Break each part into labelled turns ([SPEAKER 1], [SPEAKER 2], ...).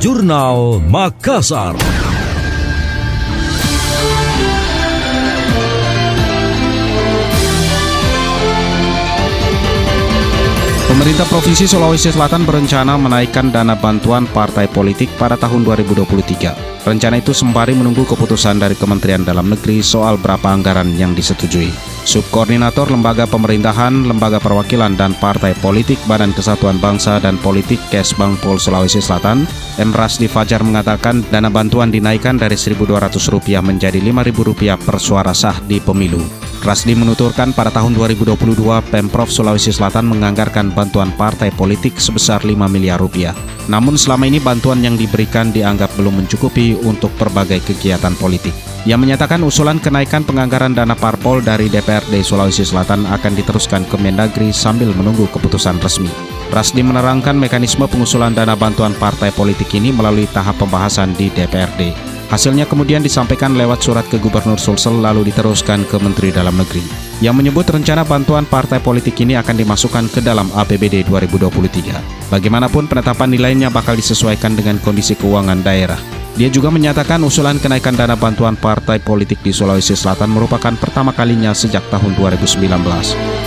[SPEAKER 1] Jurnal Makassar.
[SPEAKER 2] Pemerintah Provinsi Sulawesi Selatan berencana menaikkan dana bantuan partai politik pada tahun 2023. Rencana itu sembari menunggu keputusan dari Kementerian Dalam Negeri soal berapa anggaran yang disetujui. Subkoordinator Lembaga Pemerintahan, Lembaga Perwakilan dan Partai Politik Badan Kesatuan Bangsa dan Politik Kesbang Pol Sulawesi Selatan, M. Rasdi Fajar mengatakan dana bantuan dinaikkan dari Rp1.200 menjadi Rp5.000 per suara sah di pemilu. Rasdi menuturkan pada tahun 2022 Pemprov Sulawesi Selatan menganggarkan bantuan partai politik sebesar 5 miliar rupiah. Namun selama ini bantuan yang diberikan dianggap belum mencukupi untuk berbagai kegiatan politik. Ia menyatakan usulan kenaikan penganggaran dana parpol dari DPRD Sulawesi Selatan akan diteruskan ke Mendagri sambil menunggu keputusan resmi. Rasdi menerangkan mekanisme pengusulan dana bantuan partai politik ini melalui tahap pembahasan di DPRD. Hasilnya kemudian disampaikan lewat surat ke Gubernur Sulsel lalu diteruskan ke Menteri Dalam Negeri yang menyebut rencana bantuan partai politik ini akan dimasukkan ke dalam APBD 2023. Bagaimanapun penetapan nilainya bakal disesuaikan dengan kondisi keuangan daerah. Dia juga menyatakan usulan kenaikan dana bantuan partai politik di Sulawesi Selatan merupakan pertama kalinya sejak tahun 2019.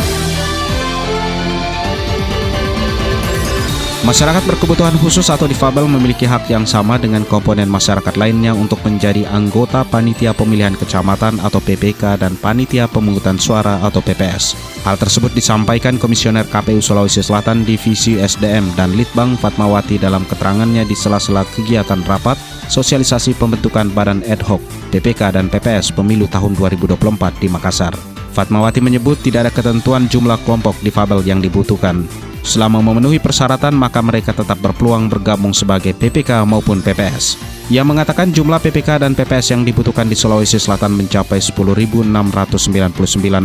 [SPEAKER 2] Masyarakat berkebutuhan khusus atau difabel memiliki hak yang sama dengan komponen masyarakat lainnya untuk menjadi anggota Panitia Pemilihan Kecamatan atau PPK dan Panitia Pemungutan Suara atau PPS. Hal tersebut disampaikan Komisioner KPU Sulawesi Selatan Divisi SDM dan Litbang Fatmawati dalam keterangannya di sela-sela kegiatan rapat sosialisasi pembentukan Badan Ad Hoc PPK dan PPS Pemilu tahun 2024 di Makassar. Fatmawati menyebut tidak ada ketentuan jumlah kelompok difabel yang dibutuhkan. Selama memenuhi persyaratan, maka mereka tetap berpeluang bergabung sebagai PPK maupun PPS. Ia mengatakan jumlah PPK dan PPS yang dibutuhkan di Sulawesi Selatan mencapai 10.699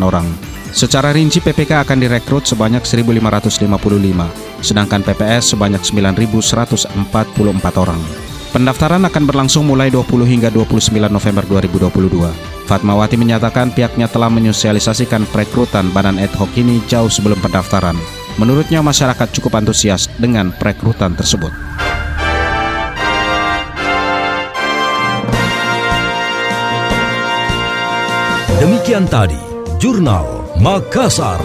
[SPEAKER 2] orang. Secara rinci PPK akan direkrut sebanyak 1.555, sedangkan PPS sebanyak 9.144 orang. Pendaftaran akan berlangsung mulai 20 hingga 29 November 2022. Fatmawati menyatakan pihaknya telah menyosialisasikan perekrutan badan ad hoc ini jauh sebelum pendaftaran. Menurutnya masyarakat cukup antusias dengan perekrutan tersebut.
[SPEAKER 1] Demikian tadi, Jurnal Makassar.